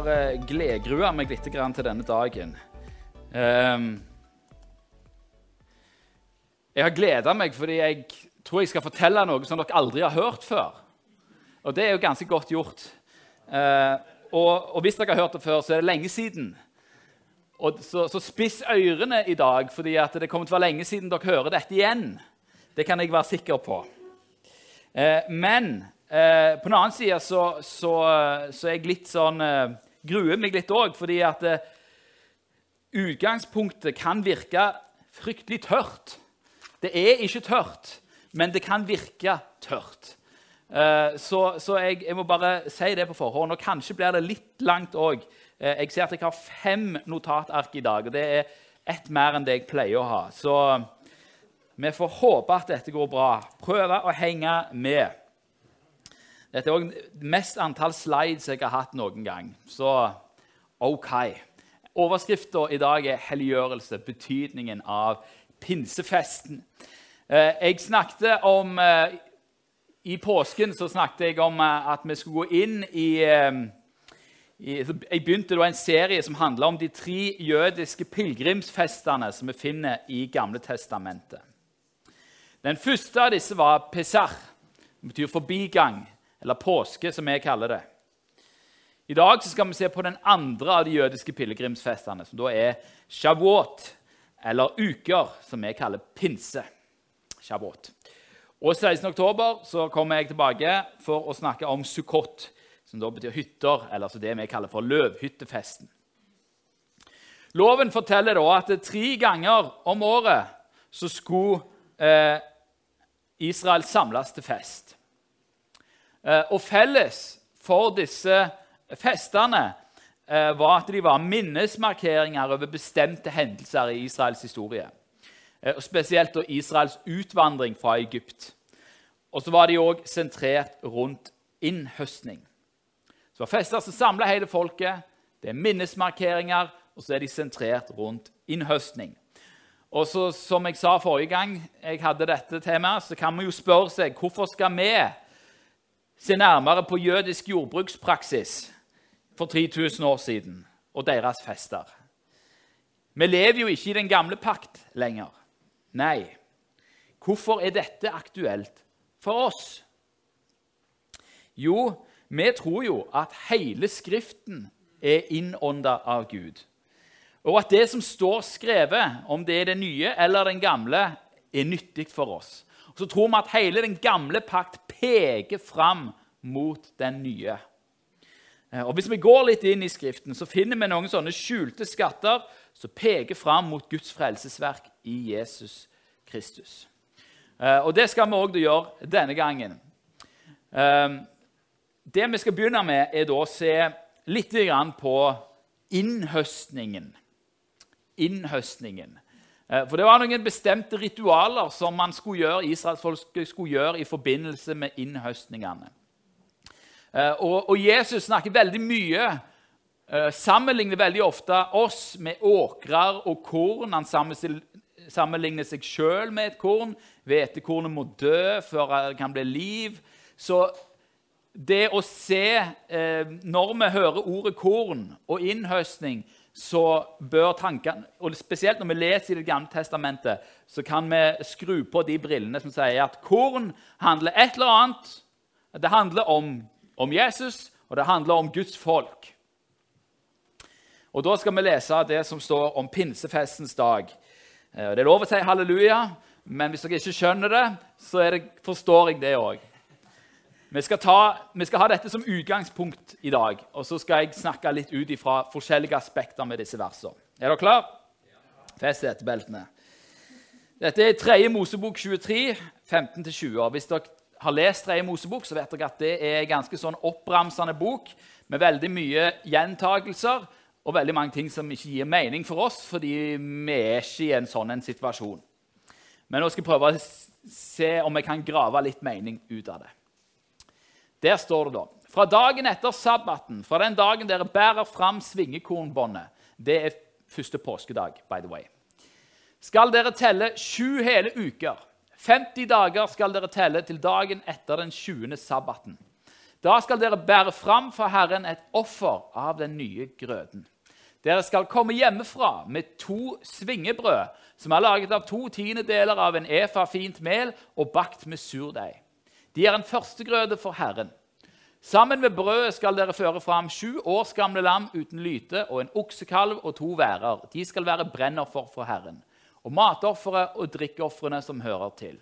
Har uh, gledgrua meg litt til denne dagen. Ehm, jeg har gleda meg fordi jeg tror jeg skal fortelle noe som dere aldri har hørt før. Og det er jo ganske godt gjort. Eh, og, hvis dere har hørt det før, så er det lenge siden. Og så, spiss ørene i dag, fordi det kommer til å være lenge siden dere hører dette igjen. Det kan jeg være sikker på. Eh, men eh, på den annen side så, så, så er jeg litt sånn eh, Gruer meg litt òg, fordi at eh, utgangspunktet kan virke fryktelig tørt. Det er ikke tørt, men det kan virke tørt. Eh, så, så jeg, jeg, må bare si det på forhånd. Og kanskje blir det litt langt òg. Eh, jeg ser at jeg har fem notatark i dag, og det er ett mer enn det jeg pleier å ha. Så vi får håpe at dette går bra. Prøve å henge med. Dette er òg mest antall slides jeg har hatt noen gang. Så OK. Overskrifta i dag er 'helliggjørelse', betydningen av pinsefesten. Eh, jeg snakket om eh, I påsken så snakket jeg om eh, at vi skulle gå inn i, Jeg begynte da en serie som handla om de tre jødiske pilegrimsfestene som vi finner i Gamle testamentet. Den første av disse var Pesach, som betyr forbigang, eller påske, som vi kaller det. I dag skal vi se på den andre av de jødiske pilegrimsfestene, som da er shavuot, eller uker, som vi kaller pinse. Shavuot. Og 16. oktober kommer jeg tilbake for å snakke om sukkot, som da betyr hytter, eller det vi kaller for løvhyttefesten. Loven forteller da at tre ganger om året så skulle eh, Israel samles til fest. Eh, og felles for disse Festene eh, var at de var minnesmarkeringer over bestemte hendelser i Israels historie. Eh, og Spesielt Israels utvandring fra Egypt. Og så var de òg sentrert rundt innhøstning. Så det var fester som samla hele folket. Det er minnesmarkeringer, og så er de sentrert rundt innhøstning. Og så, Som jeg sa forrige gang jeg hadde dette temaet, så kan man jo spørre seg hvorfor skal vi se nærmere på jødisk jordbrukspraksis for 3000 år siden og deres fester. Vi lever jo ikke i den gamle pakt lenger. Nei. Hvorfor er dette aktuelt for oss? Jo, vi tror jo at hele Skriften er innånda av Gud. Og at det som står skrevet, om det er det nye eller den gamle, er nyttig for oss. Og så tror vi at hele den gamle pakt peker fram mot den nye. Eh, og Hvis vi går litt inn i Skriften, så finner vi noen sånne skjulte skatter som peker fram mot Guds frelsesverk i Jesus Kristus. Eh, og Det skal vi òg gjøre denne gangen. Eh, det vi skal begynne med, er å se litt på innhøstningen. Innhøstningen. For det var noen bestemte ritualer som man skulle gjøre, israelsfolket skulle gjøre i forbindelse med innhøstningene. Eh, og, Jesus snakker veldig mye eh, sammenligner veldig ofte oss med åkrer og korn. Han sammenligner seg sjøl med et korn. Hvetekornet må dø før det kan bli liv. Så det å se eh, Når vi hører ordet korn og innhøstning, så bør tankene og Spesielt når vi leser i Det gamle testamentet, så kan vi skru på de brillene som sier at korn handler et eller annet. Det handler om om Jesus, og det handler om Guds folk. Og Da skal vi lese det som står om pinsefestens dag. Eh, det er lov å si halleluja, men hvis dere ikke skjønner det, så det, forstår jeg det òg. Vi, vi, skal ha dette som utgangspunkt i dag, og så skal jeg snakke litt ut fra forskjellige aspekter med disse versene. Er dere klare? Fest setebeltene. Dette er 3. Mosebok 23, 15-20. Hvis dere har lest 3. Mosebok, så vet dere at det er en ganske sånn oppramsende bok med veldig mye gjentagelser og veldig mange ting som ikke gir mening for oss, fordi vi er ikke i en sånn en situasjon. Men nå skal jeg prøve å se om jeg kan grave litt mening ut av det. Der står det da Fra dagen etter sabbaten, fra den dagen dere bærer fram svingekornbåndet Det er første påskedag, by the way. Skal dere telle sju hele uker 50 dager skal dere telle til dagen etter den 20. sabbaten. Da skal dere bære fram for Herren et offer av den nye grøden. Dere skal komme hjemmefra med to svingebrød som er laget av to tiendedeler av en efa fint mel og bakt med surdeig. De er en førstegrøde for Herren. Sammen med brødet skal dere føre fram sju års gamle lam uten lyte og en oksekalv og to værer. De skal være brennoffer for Herren. Og matofferet og drikkeofrene som hører til.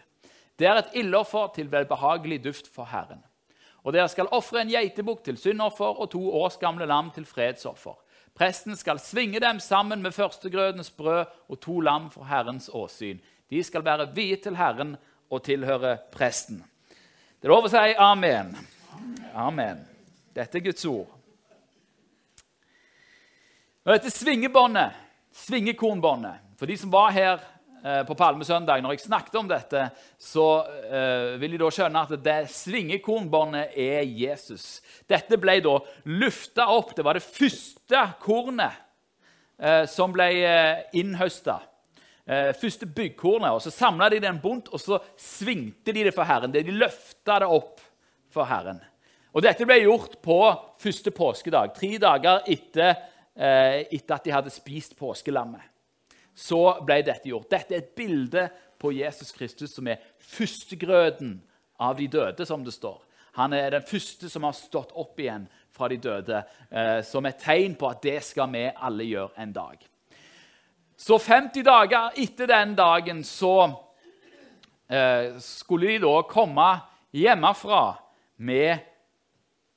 Det er et ildoffer til velbehagelig duft for Herren. Og dere skal ofre en geitebukk til syndoffer og to års gamle lam til fredsoffer. Presten skal svinge dem sammen med førstegrødens brød og to lam for Herrens åsyn. De skal være viet til Herren og tilhøre presten. Det er lov å si amen. Amen. Dette er Guds ord. Og dette svingebåndet, svingekornbåndet For de som var her eh, på Palmesøndag, når jeg snakket om dette, så eh, vil de da skjønne at det svingekornbåndet er Jesus. Dette ble da lufta opp. Det var det første kornet eh, som ble innhøsta. Eh, første byggkornet. og Så samla de den bunt, og så svingte de det for Herren. De løfta det opp for Herren. Og Dette ble gjort på første påskedag, tre dager etter, eh, etter at de hadde spist påskelammet. Så ble dette gjort. Dette er et bilde på Jesus Kristus, som er førstegrøden av de døde, som det står. Han er den første som har stått opp igjen fra de døde, eh, som et tegn på at det skal vi alle gjøre en dag. Så 50 dager etter den dagen så eh, skulle de da komme hjemmefra med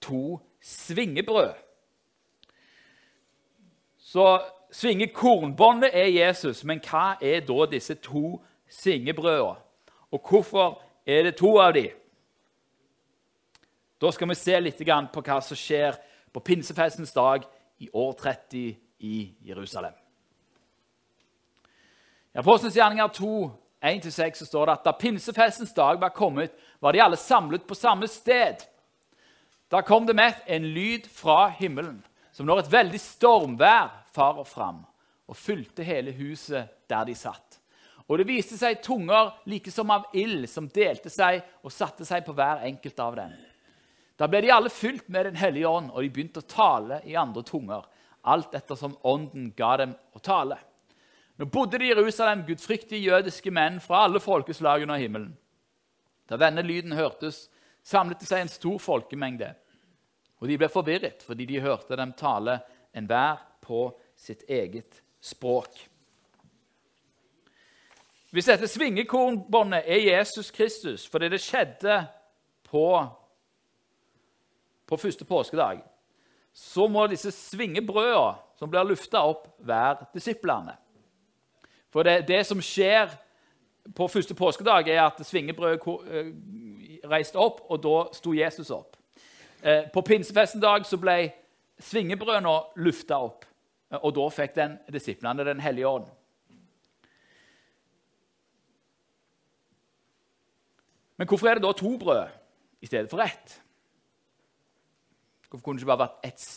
to svingebrød. Så svingekornbåndet er Jesus, men hva er da disse to svingebrødene? Og hvorfor er det to av dem? Da skal vi se litt på hva som skjer på pinsefestens dag i år 30 i Jerusalem. I Apostelens gjerninger 2, 1-6 står det at da pinsefestens dag var kommet, var de alle samlet på samme sted. Da kom det med en lyd fra himmelen, som når et veldig stormvær farer fram, og fylte hele huset der de satt. Og det viste seg tunger like som av ild, som delte seg og satte seg på hver enkelt av dem. Da ble de alle fylt med Den hellige ånd, og de begynte å tale i andre tunger, alt ettersom ånden ga dem å tale. Nå bodde det i Jerusalem gudfryktige jødiske menn fra alle folkeslag under himmelen. Da denne lyden hørtes, samlet det seg en stor folkemengde. Og de ble forvirret fordi de hørte dem tale enhver på sitt eget språk. Hvis dette svingekornbåndet er Jesus Kristus fordi det skjedde på, på første påskedag, så må disse svingebrødene som blir lufta opp, være disiplene. For det, det, som skjer på første påskedag, er at svingebrødet eh, reiste opp, og da sto Jesus opp. Eh, på pinsefesten dag så ble svingebrødene lufta opp, eh, og da fikk den disiplene Den hellige ånd. Men hvorfor er det da to brød i stedet for ett? Hvorfor kunne det ikke bare vært ett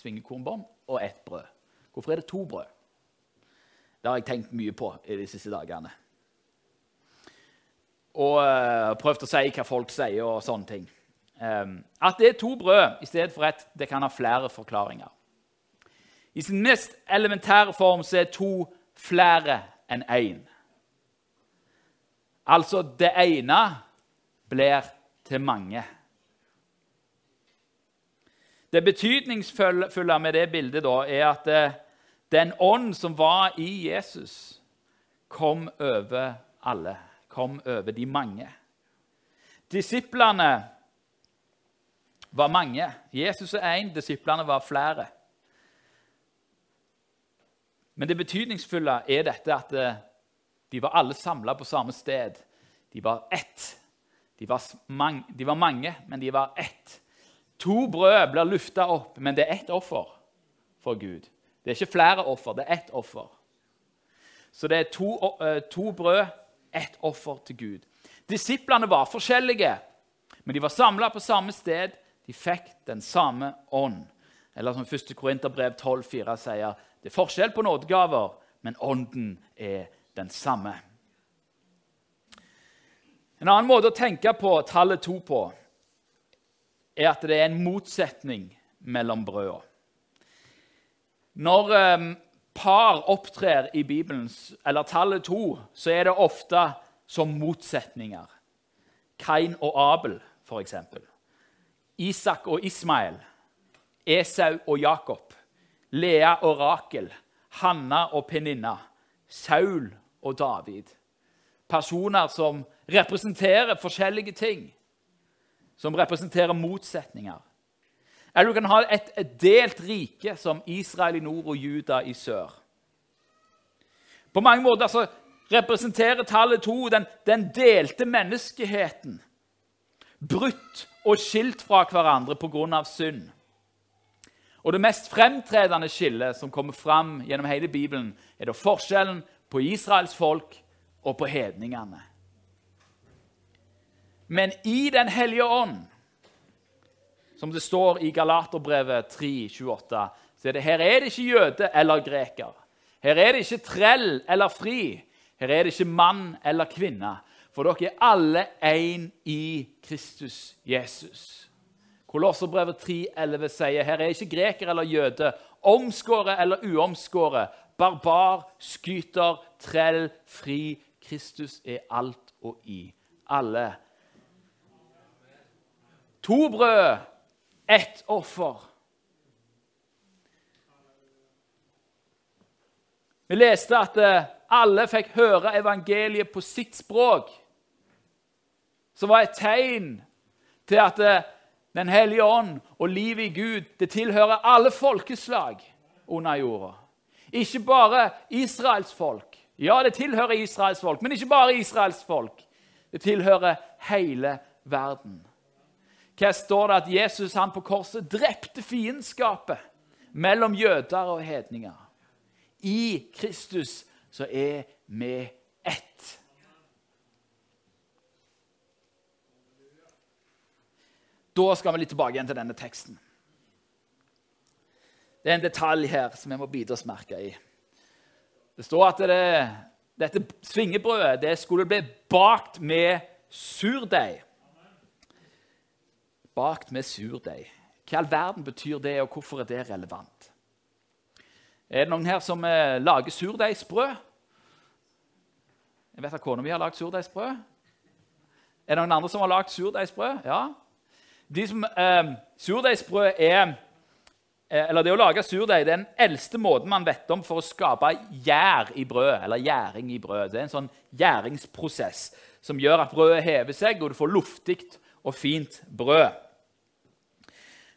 svingekornbånd og ett brød? Hvorfor er det to brød? Det har jeg tenkt mye på i de siste dagene. Og uh, prøvd å si hva folk sier og sånne ting. Um, at det er to brød i stedet for ett, det kan ha flere forklaringer. I sin mest elementære form så er to flere enn én. Altså, det ene blir til mange. Det betydningsfulle med det bildet da, er at eh, den ånd som var i Jesus, kom over alle, kom over de mange. Disiplene var mange. Jesus er én, disiplene var flere. Men det betydningsfulle er dette at eh, de var alle samla på samme sted. De var ett. De var, mange, de var mange, men de var ett. To brød blir lufta opp, men det er ett offer for Gud. Det er ikke flere offer, det er ett offer. Så det er to, eh, to brød, ett offer til Gud. Disiplene var forskjellige, men de var samla på samme sted. De fikk den samme ånd. Eller som 1. Korinterbrev 12,4 sier, det er forskjell på nådegaver, men ånden er den samme. En annen måte å tenke på tallet to på er at det er en motsetning mellom brødene. Når um, par opptrer i Bibelens, eller tallet to, så er det ofte som motsetninger. Kain og Abel, f.eks. Isak og Ismael. Esau og Jakob. Lea og Rakel. Hanna og Peninna. Saul og David. Personer som representerer forskjellige ting. Som representerer motsetninger. Eller du kan ha et, delt rike som Israel i nord og Juda i sør. På mange måter så representerer tallet to den, den delte menneskeheten. Brutt og skilt fra hverandre pga. synd. Og Det mest fremtredende skillet som kommer fram gjennom hele Bibelen, er da forskjellen på Israels folk og på hedningene. Men i Den hellige ånd som det står i Galaterbrevet 3,28, så er det her er det ikke jøde eller greker. Her er det ikke trell eller fri. Her er det ikke mann eller kvinne. For dere er alle én i Kristus Jesus. Kolosserbrevet 3,11 sier her er ikke greker eller jøde, omskåret eller uomskåret, barbar, skyter, trell, fri. Kristus er alt og i alle. To brød ett offer. Vi leste at eh, alle fikk høre evangeliet på sitt språk, som var et tegn til at eh, Den hellige ånd og livet i Gud det tilhører alle folkeslag under jorda. Ikke bare Israels folk. Ja, det tilhører Israels folk, men ikke bare Israels folk. Det tilhører hele verden. Hva står det at Jesus han på korset drepte fiendskapet mellom jøder og hedninger? I Kristus så er vi ett. Da skal vi litt tilbake igjen til denne teksten. Det er en detalj her som vi må bite oss merke i. Det står at det, dette svingebrødet det skulle bli bakt med surdeig bakt med surdeig. Hva i all verden betyr det, og hvorfor er det relevant? Er det noen her som eh, lager surdeigsbrød? Jeg vet at kona mi har lagd surdeigsbrød. Er det noen andre som har lagd surdeigsbrød? Ja. De som, eh, surdeigsbrød er eh, eller Det å lage surdeig er den eldste måten man vet om for å skape gjær i brød. eller gjæring i brød. Det er en sånn gjæringsprosess som gjør at brødet hever seg, og du får luftig og fint brød.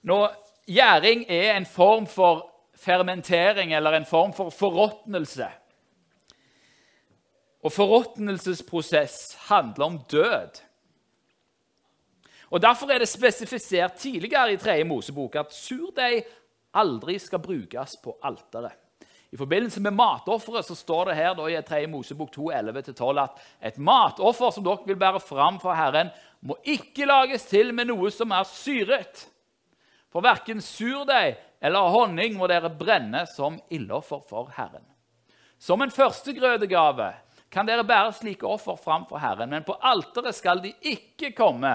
Når gjæring er en form for fermentering eller en form for forråtnelse Og forråtnelsesprosess handler om død. Og Derfor er det spesifisert tidligere i 3. Mosebok at surdeig aldri skal brukes på alteret. I forbindelse med matofferet så står det her i 3. Mosebok 2, 11-12 at et matoffer som dere vil bære fram for Herren, må ikke lages til med noe som er syret. For verken surdeig eller honning må dere brenne som ildoffer for Herren. Som en førstegrødegave kan dere bære slike offer fram for Herren, men på alteret skal de ikke komme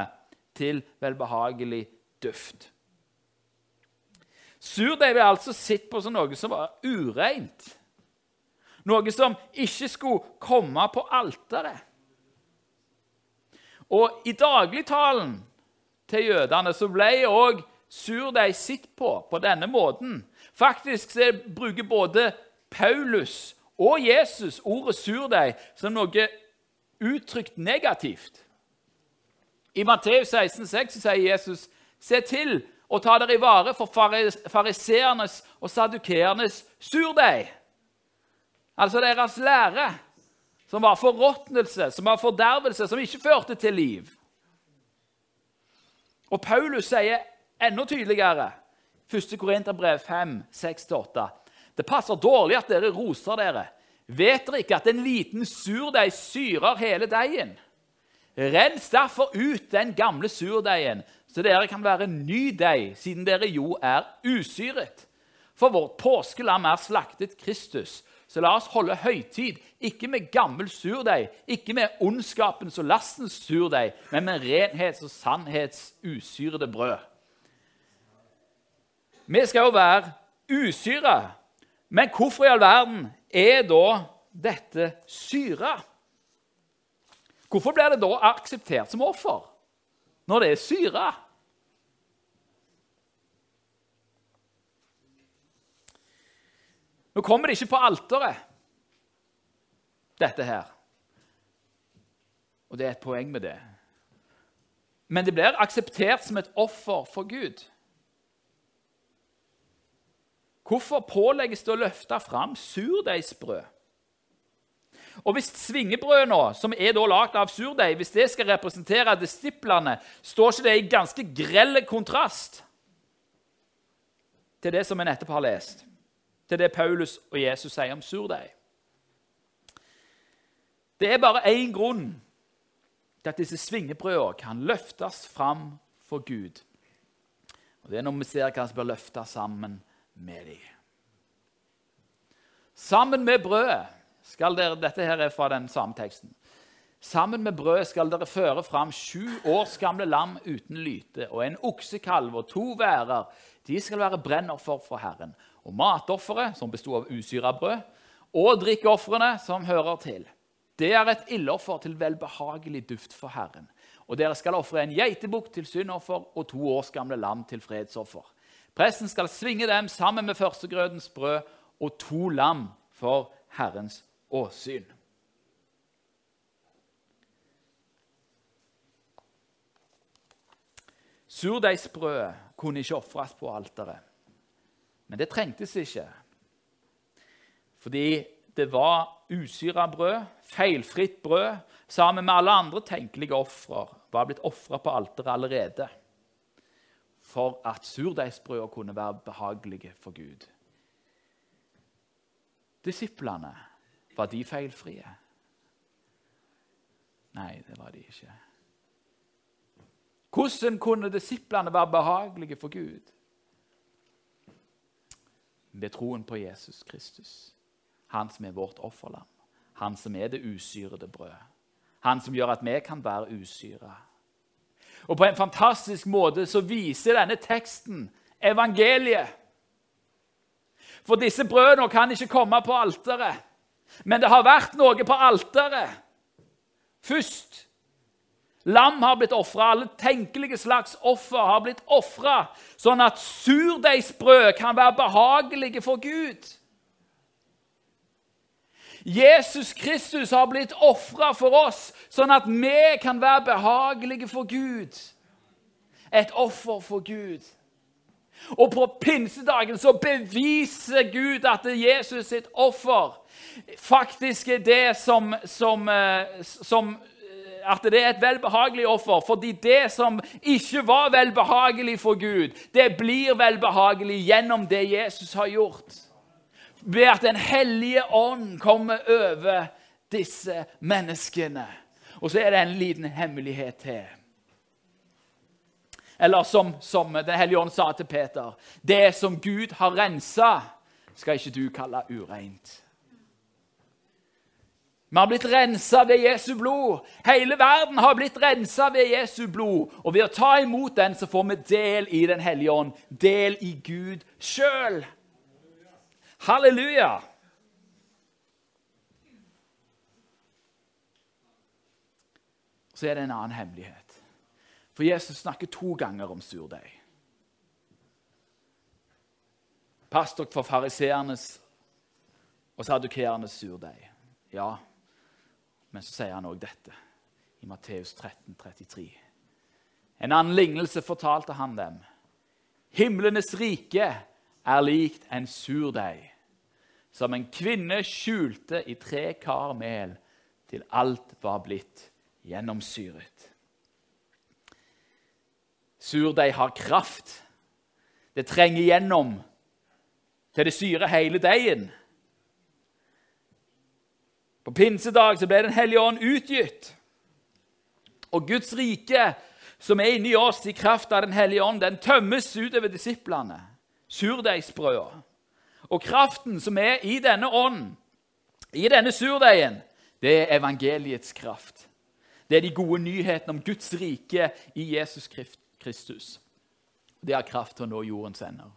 til velbehagelig duft. Surdeig ble altså sett på som noe som var ureint. Noe som ikke skulle komme på alteret. Og i dagligtalen til jødene så ble òg surdeig sitt på på denne måten. Faktisk bruker både Paulus og Jesus ordet surdeig som noe uttrykt negativt. I Matteus 16, 6 sier Jesus.: Se til å ta dere i vare for fariseernes og sadukeernes surdeig. Altså deres lære, som var forråtnelse, som var fordervelse, som ikke førte til liv. Og Paulus sier enda tydeligere. 1. Korinterbrev 5, 6-8. Det passer dårlig at dere roser dere. Vet dere ikke at en liten surdeig syrer hele deigen? Rens derfor ut den gamle surdeigen, så dere kan være ny deig, siden dere jo er usyret. For vårt påskelam er slaktet Kristus. Så la oss holde høytid, ikke med gammel surdeig, ikke med ondskapens og lastens surdeig, men med renhets- og sannhets usyrede brød. Vi skal jo være usyra. Men hvorfor i all verden er da dette syra? Hvorfor blir det da akseptert som offer når det er syre? Nå kommer det ikke på alteret, dette her. Og det er et poeng med det. Men det blir akseptert som et offer for Gud. Hvorfor pålegges det å løfte fram surdeigsbrød? Og Hvis svingebrød nå, som er da lagd av surdeig, hvis det skal representere disiplene, står ikke det i ganske grell kontrast til det som vi nettopp har lest, til det Paulus og Jesus sier om surdeig? Det er bare én grunn til at disse svingebrødene kan løftes fram for Gud. Og Det er når vi ser hva som bør løftes sammen med dem. Sammen med brødet skal dere Dette her er fra den samme teksten. Sammen med brødet skal dere føre fram sju års gamle lam uten lyte og en oksekalv og to værer. De skal være brennoffer for Herren. Og matofferet, som besto av usyra brød, og drikkeofrene, som hører til. Det er et ildoffer til velbehagelig duft for Herren. Og dere skal ofre en geitebukk til syndoffer og to års gamle lam til fredsoffer. Presten skal svinge dem sammen med førstegrødens brød og to lam for Herrens åsyn. Surdeigsbrødet kunne ikke ofres på alteret. Men det trengtes ikke. Fordi det var usyra brød, feilfritt brød, sammen med alle andre tenkelige ofre, var blitt ofra på alteret allerede for at surdeigsbrødene kunne være behagelige for Gud. Disiplene, var de feilfrie? Nei, det var de ikke. Hvordan kunne disiplene være behagelige for Gud? Ved troen på Jesus Kristus, han som er vårt offerlam, han som er det usyrede brød, han som gjør at vi kan være usyra. Og på en fantastisk måte så viser denne teksten evangeliet. For disse brødene kan ikke komme på alteret. Men det har vært noe på alteret først. Lam har blitt ofra, alle tenkelige slags offer har blitt ofra, sånn at surdeigsbrød kan være behagelige for Gud. Jesus Kristus har blitt ofra for oss, sånn at vi kan være behagelige for Gud. Et offer for Gud. Og på pinsedagen så beviser Gud at Jesus sitt offer faktisk er det som, som, eh, som eh, At det er et velbehagelig offer. Fordi det som ikke var velbehagelig for Gud, det blir velbehagelig gjennom det Jesus har gjort ved at Den hellige ånd kommer over disse menneskene. Og så er det en liten hemmelighet til. Eller som, som Den hellige ånd sa til Peter Det som Gud har rensa, skal ikke du kalle ureint. Vi har blitt rensa ved Jesu blod. Hele verden har blitt rensa ved Jesu blod. Og ved å ta imot den så får vi del i Den hellige ånd, del i Gud sjøl. Halleluja! Så er det en annen hemmelighet. For Jesus snakker to ganger om surdeig. Pass dere for fariseernes og sadukeernes surdeig. Ja, men så sier han òg dette i Matteus 13, 33. En annen lignelse fortalte han dem. Himlenes rike er likt en surdeig som en kvinne skjulte i tre kar mel til alt var blitt gjennomsyret. Surdeig har kraft. Det trenger gjennom til det syrer hele deigen. På pinsedag så ble Den hellige ånd utgitt. Og Guds rike, som er inni oss i kraft av Den hellige ånd, den tømmes utover disiplene surdeigsbrøda. Og kraften som er i denne ånden, i denne surdeigen, det er evangeliets kraft. Det er de gode nyhetene om Guds rike i Jesus Kristus. Det har kraft til å nå jordens ender.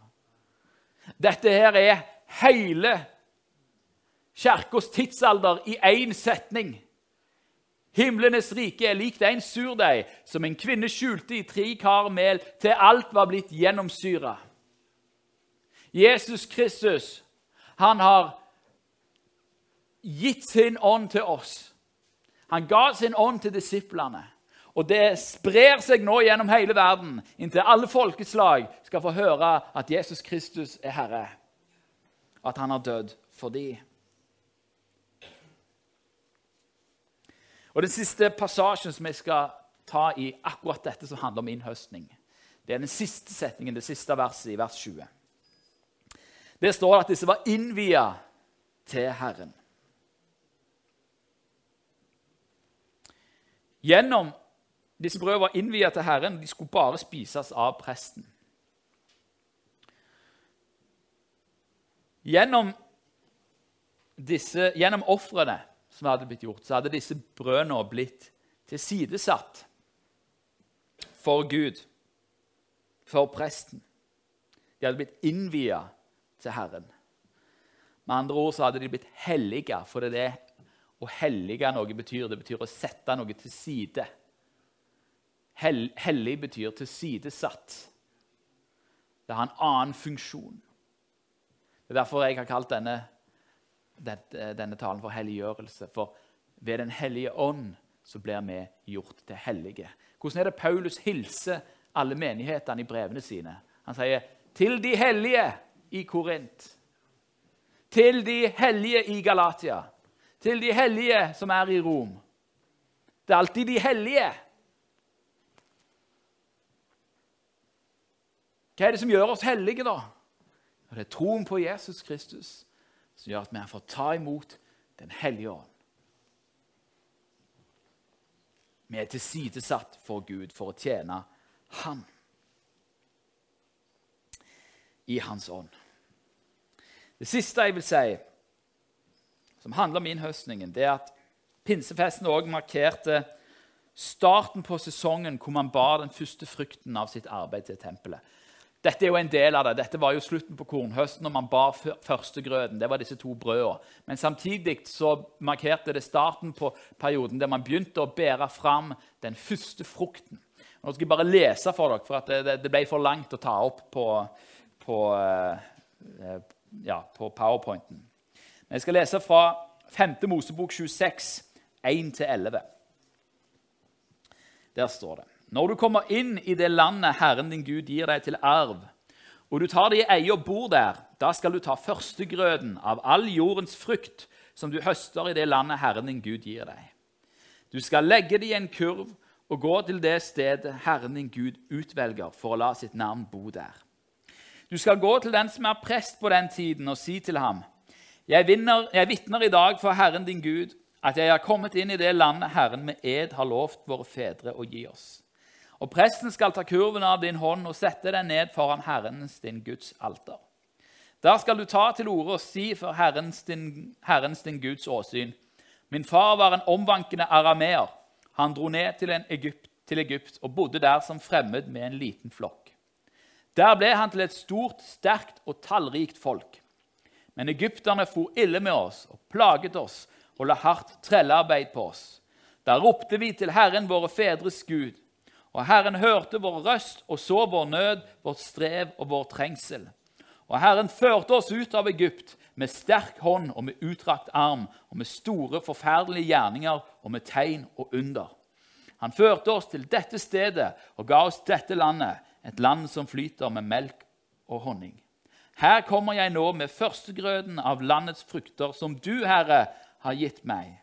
Dette her er hele kirkas tidsalder i én setning. Himlenes rike er likt en surdeig som en kvinne skjulte i tre kar mel til alt var blitt gjennomsyra. Jesus Kristus, han har gitt sin ånd til oss. Han ga sin ånd til disiplene. Og det sprer seg nå gjennom hele verden, inntil alle folkeslag skal få høre at Jesus Kristus er Herre, at han har dødd for dem. Og Den siste passasjen som jeg skal ta i akkurat dette som handler om innhøstning, det er den siste setningen, det siste verset i vers 20. Der står at disse var innvia til Herren. Gjennom disse brødene var innviet til Herren, de skulle bare spises av presten. Gjennom, disse, gjennom ofrene som hadde blitt gjort, så hadde disse brødene blitt tilsidesatt for Gud, for presten. De hadde blitt innviet til Herren. Med andre ord så hadde de blitt hellige, for det er det å hellige noe betyr. Det betyr å sette noe til side. Hell, hellig betyr tilsidesatt. Det har en annen funksjon. Det er derfor jeg har kalt denne, denne talen for helliggjørelse. For ved Den hellige ånd så blir vi gjort til hellige. Hvordan er det Paulus hilser alle menighetene i brevene sine? Han sier 'til de hellige i Korint', 'til de hellige i Galatia', 'til de hellige som er i Rom'. Det er alltid de hellige. Hva er det som gjør oss hellige, da? Det er troen på Jesus Kristus som gjør at vi får ta imot Den hellige ånd. Vi er tilsidesatt for Gud for å tjene Han i Hans ånd. Det siste jeg vil si, som handler om innhøstningen, det er at pinsefesten òg markerte starten på sesongen hvor man bar den første frukten av sitt arbeid til tempelet. Dette er jo en del av det. Dette var jo slutten på kornhøsten når man bar førstegrøten. Det var disse to brødene. Men samtidig så markerte det starten på perioden der man begynte å bære fram den første frukten. Nå skal jeg bare lese for dere, for det, det, ble for langt å ta opp på, på, uh, ja, på powerpointen. Men jeg skal lese fra 5. Mosebok 26, 1-11. Der står det når du kommer inn i det landet Herren din Gud gir deg til arv, og du tar det i eie og bor der, da skal du ta førstegrøden av all jordens frukt som du høster i det landet Herren din Gud gir deg. Du skal legge det i en kurv og gå til det stedet Herren din Gud utvelger for å la sitt navn bo der. Du skal gå til den som er prest på den tiden, og si til ham:" Jeg, vinner, vitner i dag for Herren din Gud at jeg har kommet inn i det landet Herren med ed har lovt våre fedre å gi oss. Og presten skal ta kurven av din hånd og sette den ned foran Herrens, din Guds alter. Der skal du ta til orde og si for Herrens din, Herrens, din Guds åsyn. Min far var en omvankende arameer. Han dro ned til, Egypt, til Egypt og bodde der som fremmed med en liten flokk. Der ble han til et stort, sterkt og tallrikt folk. Men egypterne for ille med oss og plaget oss og la hardt trellearbeid på oss. Da ropte vi til Herren, våre fedres Gud. Og Herren hørte vår røst og så vår nød, vårt strev og vår trengsel. Og Herren førte oss ut av Egypt med sterk hånd og med utdrakt arm og med store, forferdelige gjerninger og med tegn og under. Han førte oss til dette stedet og ga oss dette landet, et land som flyter med melk og honning. Her kommer jeg nå med førstegrøden av landets frukter, som du, Herre, har gitt meg.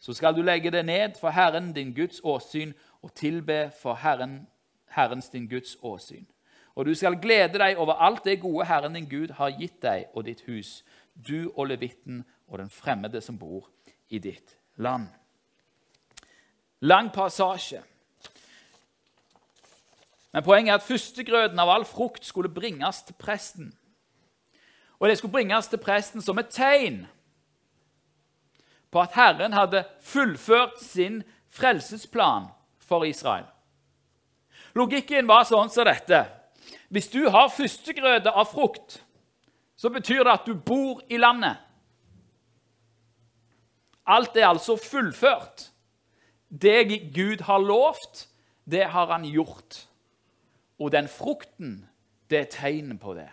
Så skal du legge det ned for Herren din Guds åsyn og tilbe for Herren, Herrens din Guds åsyn. Og du skal glede deg over alt det gode Herren din Gud har gitt deg og ditt hus, du og levitten og den fremmede som bor i ditt land. Lang passasje. Men poenget er at førstegrøten av all frukt skulle bringes til presten. Og det skulle bringes til presten som et tegn på at Herren hadde fullført sin frelsesplan for Israel. Logikken var sånn som dette. Hvis du har førstegrøde av frukt, så betyr det at du bor i landet. Alt er altså fullført. Det Gud har lovt, det har han gjort. Og den frukten, det er tegnet på det.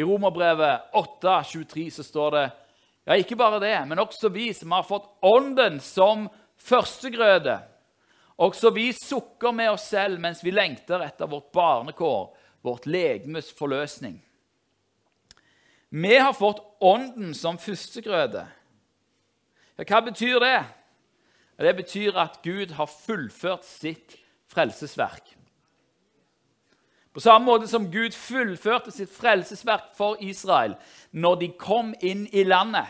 I Romerbrevet 8,23 så står det ja, ikke bare det, men også vi som har fått Ånden som førstegrøde. Også vi sukker med oss selv mens vi lengter etter vårt barnekår, vårt legemes forløsning. Vi har fått Ånden som førstegrøde. Ja, hva betyr det? Det betyr at Gud har fullført sitt frelsesverk. På samme måte som Gud fullførte sitt frelsesverk for Israel når de kom inn i landet,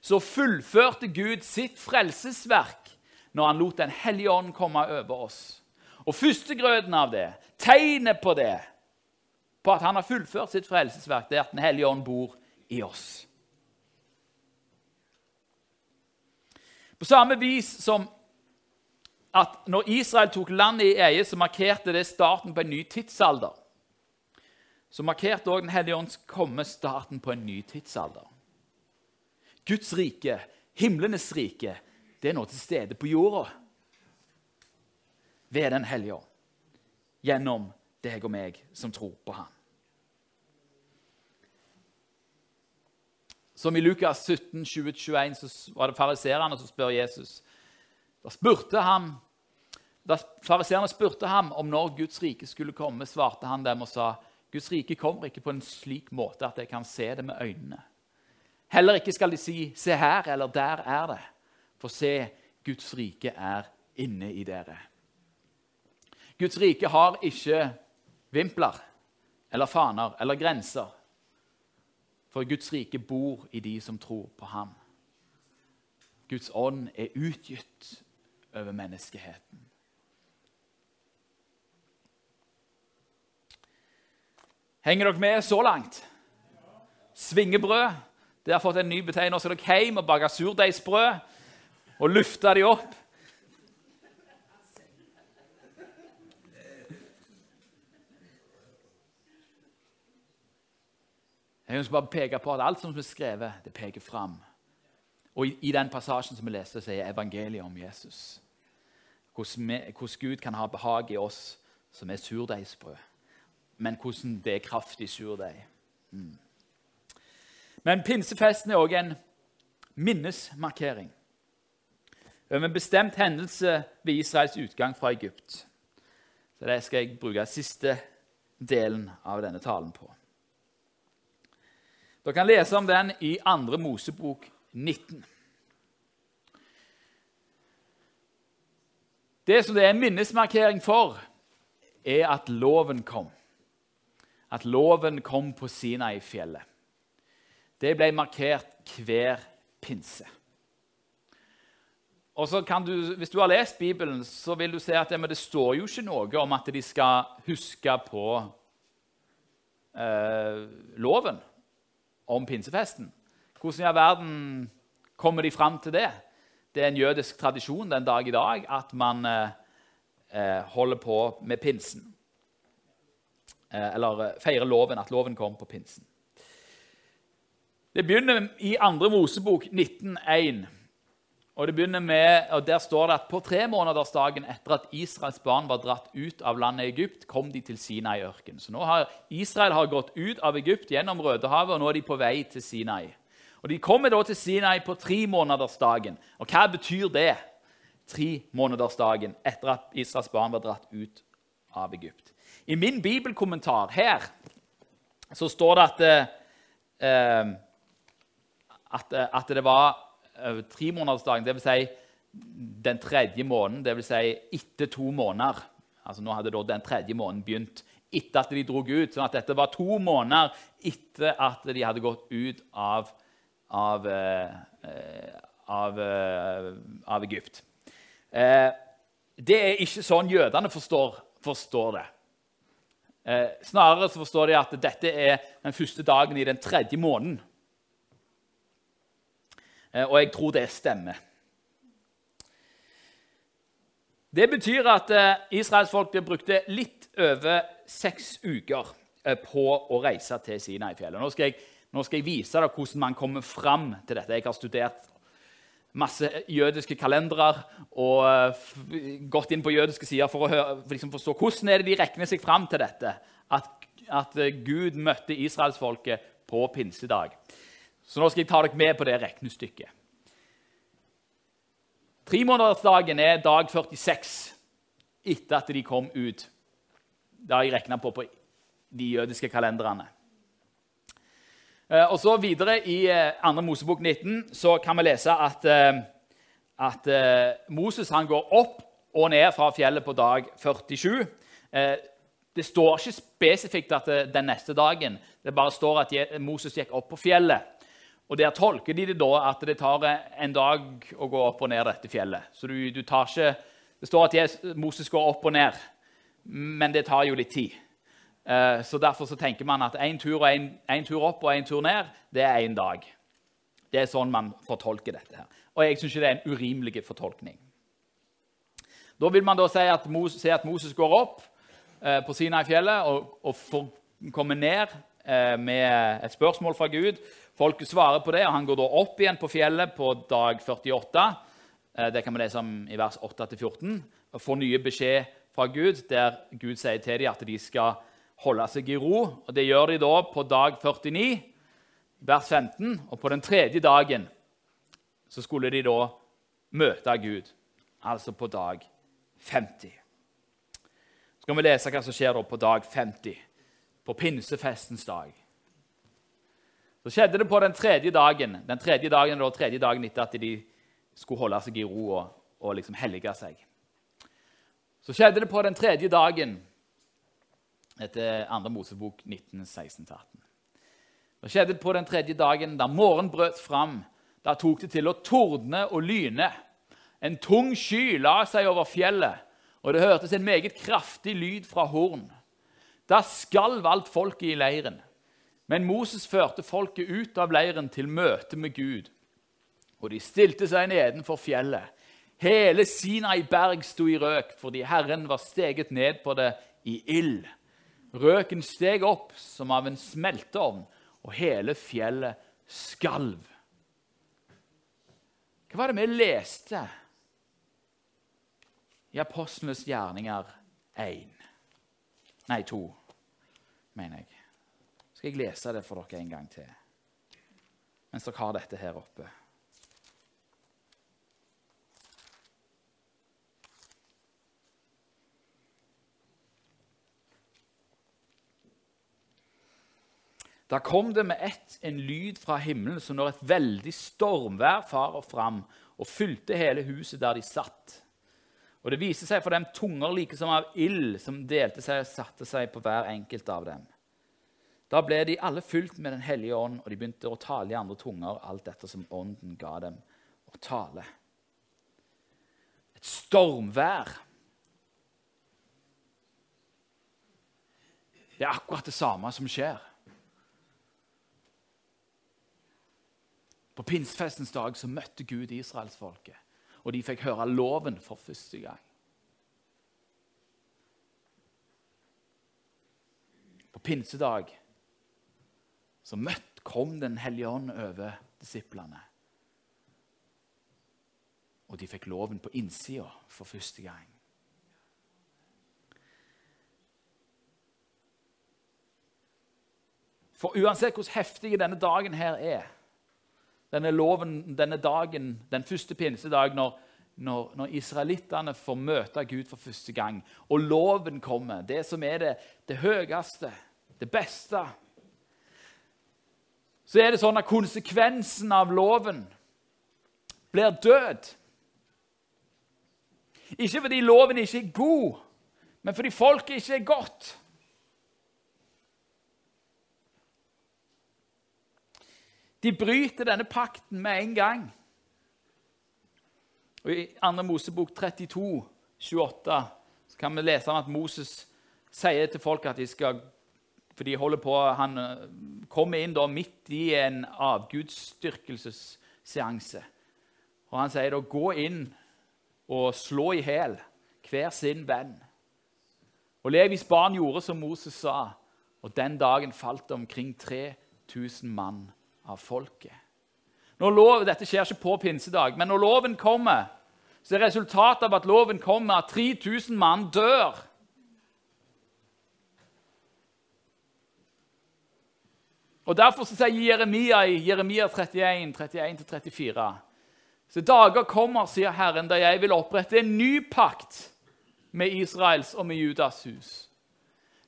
så fullførte Gud sitt frelsesverk når han lot Den hellige ånd komme over oss. Og førstegrøden av det, tegnet på det, på at han har fullført sitt frelsesverk, det er at Den hellige ånd bor i oss. På samme vis som at når Israel tok landet i eie, så markerte det starten på en ny tidsalder så markerte også Den hellige ånds komme starten på en ny tidsalder. Guds rike, himlenes rike, det er nå til stede på jorda ved Den hellige ånd. Gjennom deg og meg som tror på ham. Som i Lukas 17, 20-21 så var det fariserene som spør Jesus. Da spurte han, da fariseerne spurte ham om når Guds rike skulle komme, svarte han dem og sa Guds rike kommer ikke på en slik måte at jeg kan se det med øynene. Heller ikke skal de si 'se her' eller 'der er det'. For se, Guds rike er inne i dere. Guds rike har ikke vimpler eller faner eller grenser. For Guds rike bor i de som tror på ham. Guds ånd er utgitt over menneskeheten. Henger dere med så langt? Svingebrød. Det har fått en ny betegnelse. Dere hjem og bake surdeigsbrød og lufte de opp. Jeg ønsker bare peke på at alt som er skrevet, det peker fram. Og i, i den passasjen som vi leste, så er evangeliet om Jesus. Hvordan, vi, hvordan Gud kan ha behag i oss som er surdeigsbrød men hvordan det er kraftig surdeig. Mm. Men pinsefesten er òg en minnesmarkering over en bestemt hendelse ved Israels utgang fra Egypt. Så Det skal jeg bruke siste delen av denne talen på. Dere kan lese om den i 2. Mosebok 19. Det som det er minnesmarkering for, er at loven kom at loven kom på Sinai-fjellet. Det ble markert hver pinse. Og så kan du, Hvis du har lest Bibelen, så vil du se at det, det står jo ikke noe om at de skal huske på eh, loven om pinsefesten. Hvordan i all verden kommer de fram til det? Det er en jødisk tradisjon den dag i dag at man eh, eh holder på med pinsen. Eh, eller eh, feire loven, at loven kom på pinsen. Det begynner i 2. Mosebok 19.1. Og det begynner med, og Der står det at på tremånedersdagen etter at Israels barn var dratt ut av landet Egypt, kom de til Sinai-ørken. Så nå har Israel har gått ut av Egypt gjennom Rødehavet, og nå er de på vei til Sinai. Og De kommer da til Sinai på tremånedersdagen. Og hva betyr det? Tremånedersdagen etter at Israels barn var dratt ut av Egypt. I min bibelkommentar her så står det at, eh, at, at det var eh, tremånedersdagen, dvs. Si den tredje måneden, dvs. Si etter to måneder. Altså Nå hadde da den tredje måneden begynt etter at de dro ut. sånn at dette var to måneder etter at de hadde gått ut av, av, eh, av, eh, av Egypt. Eh, det er ikke sånn jødene forstår, forstår det. Eh, snarere så forstår de at dette er den første dagen i den tredje måneden. Eh, og jeg tror det stemmer. Det betyr at eh, Israels folk brukte litt over seks uker på å reise til Sinai-fjellet. Nå, nå skal jeg vise deg hvordan man kommer fram til dette. Jeg har studert masse jødiske kalendere og eh, gått inn på jødiske sider for å høre, for liksom forstå hvordan er det de regner seg fram til dette. At, at eh, Gud møtte israelsfolket på pinsedag. Så nå skal jeg ta dere med på det regnestykket. Tremånedersdagen er dag 46 etter at de kom ut. Det har jeg regna på på de jødiske kalenderne. Eh, Og så Videre i eh, 2. Mosebok 19 så kan vi lese at, eh, at eh, Moses han går opp og ned fra fjellet på dag 47. Eh, Det står ikke spesifikt at den neste dagen. Det bare står at Moses gikk opp på fjellet. Og Der tolker de det da at det tar eh, en dag å gå opp og ned dette fjellet. Så du, du tar ikke, Det står at Moses går opp og ned, men det tar jo litt tid. Eh, Så Derfor så tenker man at én tur, tur opp og én tur ned, det er én dag. Det er sånn man fortolker dette. her. Og jeg syns det er en urimelig fortolkning. Da vil man da si at Moses, si at Moses går opp eh, på Sinai-fjellet og, og får komme ned eh, med et spørsmål fra Gud. Folket svarer på det, og han går da opp igjen på fjellet på dag 48. Eh, det kan vi lese om i vers 8-14. Og får nye beskjed fra Gud, der Gud sier til dem at de skal holde seg i ro. Og Det gjør de da på dag 49, vers 15. Og på den tredje dagen så skulle de da møte Gud, altså på dag 50. Så skal vi lese hva som skjer da på dag 50, på pinsefestens dag. Så skjedde det på den tredje dagen den tredje dagen, da, tredje dagen etter at de skulle holde seg i ro og, og liksom hellige seg. Så skjedde det på den tredje dagen etter 2. Mosebok 19, 16-18. Det skjedde på den tredje dagen da morgenen brøt fram. Da tok det til å tordne og lyne. En tung sky la seg over fjellet, og det hørtes en meget kraftig lyd fra horn. Da skalv alt folket i leiren. Men Moses førte folket ut av leiren til møte med Gud. Og de stilte seg nedenfor fjellet. Hele Sinai berg sto i røk, fordi Herren var steget ned på det i ild. Røken steg opp som av en smelteovn, og hele fjellet skalv. Hva var det vi leste i Apostlenes gjerninger 1? Nei, 2, mener jeg. Skal jeg lese det for dere en gang til mens dere har dette her oppe? Da kom det med ett en lyd fra himmelen som når et veldig stormvær farer fram og fylte hele huset der de satt. Og det viste seg for dem tunger like som av ild som delte seg og satte seg på hver enkelt av dem. Da ble de alle fylt med Den hellige ånd, og de begynte å tale i andre tunger, alt dette som ånden ga dem å tale. Et stormvær. Det er akkurat det samme som skjer. På pinsefestens dag så møtte Gud israelsfolket, og de fikk høre loven for første gang. På pinsedag så møtt, kom Den hellige ånd over disiplene. Og de fikk loven på innsida for første gang. For uansett hvor heftig denne dagen her er, denne loven, denne dagen, den første pinsedag, når, når, når israelittene får møte Gud for første gang, og loven kommer, det som er det, det høyeste, det beste Så er det sånn at konsekvensen av loven blir død. Ikke fordi loven ikke er god, men fordi folket ikke er godt. De bryter denne pakten med en gang. Og I 2. Mosebok 32, 28, så kan vi lese om at Moses sier til folk at de skal For de holder på, Han eh, kommer inn da midt i en avgudsdyrkelsesseanse. Og han sier da 'gå inn og slå i hæl hver sin venn'. Og Levis barn gjorde som Moses sa, Og den dagen falt det omkring 3000 mann av folket. Lov, dette skjer ikke på pinsedag, men når loven kommer, så er resultatet av at loven kommer, at 3000 mann dør. Og Derfor så sier Jeremia i Jeremia 31, 31-34 Så dager kommer, sier Herren, da jeg vil opprette en ny pakt med Israels og med Judas hus.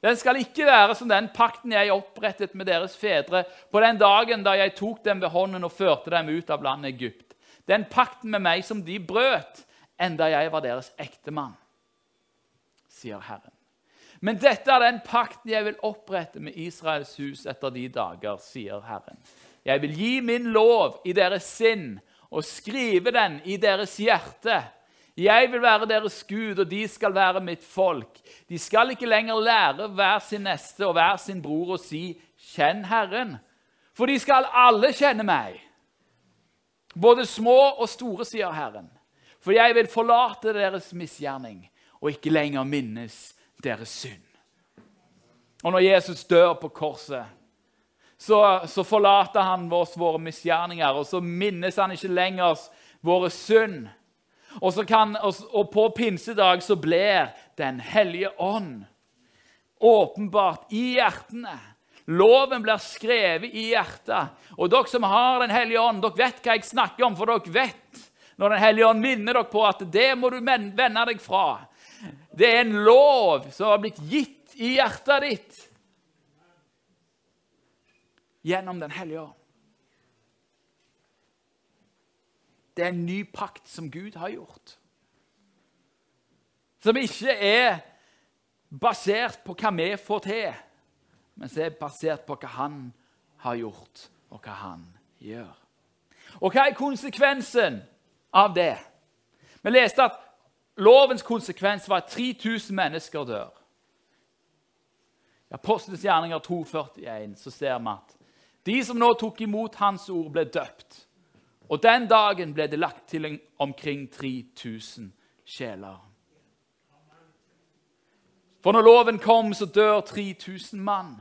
Den skal ikke være som den pakten jeg opprettet med deres fedre på den dagen da jeg tok dem ved hånden og førte dem ut av landet Egypt. Den pakten med meg som de brøt, enda jeg var deres ektemann, sier Herren. Men dette er den pakten jeg vil opprette med Israels hus etter de dager, sier Herren. Jeg vil gi min lov i deres sinn og skrive den i deres hjerte. Jeg vil være deres Gud, og de skal være mitt folk. De skal ikke lenger lære hver sin neste og hver sin bror å si 'Kjenn Herren', for de skal alle kjenne meg. Både små og store, sier Herren. For jeg vil forlate deres misgjerning og ikke lenger minnes deres synd. Og når Jesus dør på korset, så, så forlater han oss våre misgjerninger, og så minnes han ikke lenger våre synd. Og, kan, og, på pinsedag så blir Den hellige ånd åpenbart i hjertene. Loven blir skrevet i hjertet. Og dere som har Den hellige ånd, dere vet hva jeg snakker om, for dere vet når Den hellige ånd minner dere på at det må du vende deg fra. Det er en lov som har blitt gitt i hjertet ditt gjennom Den hellige ånd. Det er en ny pakt som Gud har gjort. Som ikke er basert på hva vi får til, men som er basert på hva han har gjort, og hva han gjør. Og hva er konsekvensen av det? Vi leste at Lovens konsekvens var at 3000 mennesker dør. I Apostelens gjerninger 2,41 så ser vi at de som nå tok imot hans ord, ble døpt. Og den dagen ble det lagt til omkring 3000 sjeler. For når loven kom, så dør 3000 mann.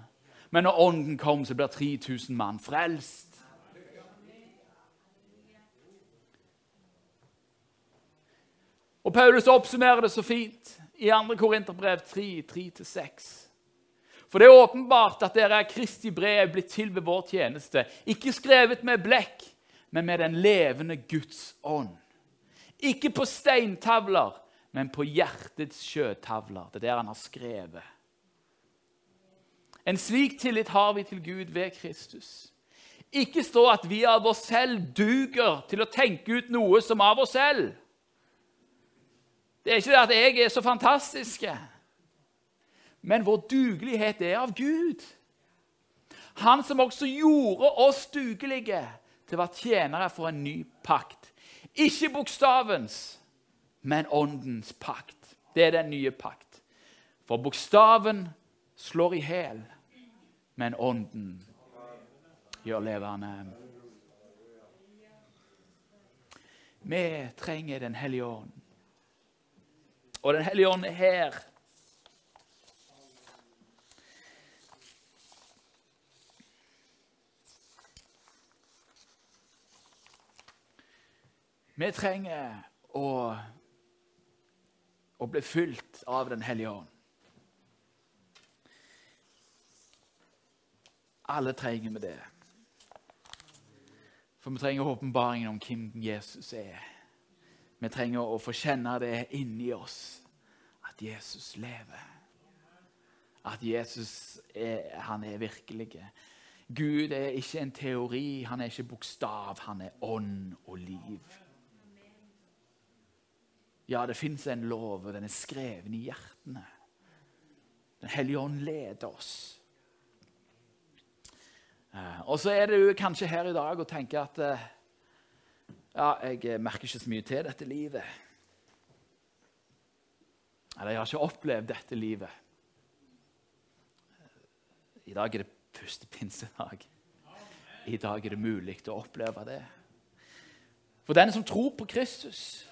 Men når ånden kom, så blir 3000 mann frelst. Og Paulus oppsummerer det så fint i 2. Korinterbrev 3, 3-6. For det er åpenbart at dere er Kristi brev blitt til ved vår tjeneste, ikke skrevet med blekk, men med den levende Guds ånd. Ikke på steintavler, men på hjertets sjøtavler. Det er der han har skrevet. En slik tillit har vi til Gud ved Kristus. Ikke stå at vi av oss selv duger til å tenke ut noe som av oss selv. Det er ikke det at jeg er så fantastisk, men vår dugelighet er av Gud. Han som også gjorde oss dugelige til å være tjenere for en ny pakt. Ikke bokstavens, men åndens pakt. Det er den nye pakt. For bokstaven slår i hæl, men ånden gjør levende. Vi trenger Den hellige ånd. Og Den hellige ånd er her. Vi trenger å, å bli fylt av Den hellige ånd. Alle trenger vi det. For vi trenger åpenbaringen om hvem Jesus er. Vi trenger å få kjenne det inni oss, at Jesus lever. At Jesus er, han er virkelig. Gud er ikke en teori, han er ikke bokstav, han er ånd og liv. Ja, det fins en lov, og den er skreven i hjertene. Den hellige ånd leder oss. Eh, og så er du kanskje her i dag og tenker at eh, ja, jeg merker ikke så mye til dette livet. Eller jeg har ikke opplevd dette livet. I dag er det første pinsedag. I dag er det mulig å oppleve det. For den som tror på Kristus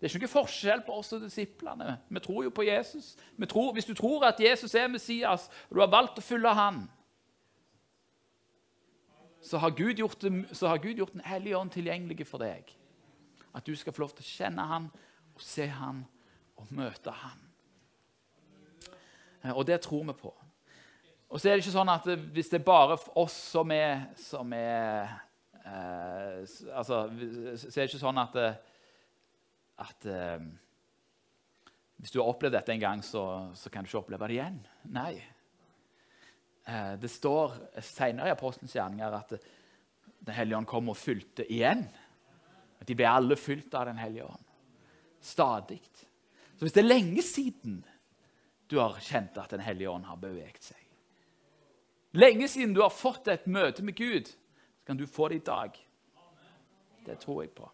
Det er ikke noe forskjell på oss og disiplene. Vi tror jo på Jesus. Tror, hvis du tror at Jesus er Messias, og du har valgt å følge han, så har Gud gjort, gjort Den hellige ånd tilgjengelig for deg. At du skal få lov til å kjenne han og se han og møte han. Og det tror vi på. Og så er det ikke sånn at hvis det er bare oss som er, som er eh, altså, Så er det ikke sånn at, at eh, Hvis du har opplevd dette en gang, så, så, kan du ikke oppleve det igjen. Nei. Eh, det står senere i Apostelens gjerninger at Den hellige ånd kom og fylte igjen. At de ble alle fylt av Den hellige ånd. Stadig. Så hvis det er lenge siden du har kjent at Den hellige ånd har beveget seg Lenge siden du har fått et møte med Gud, så kan du få det i dag. Det tror jeg på.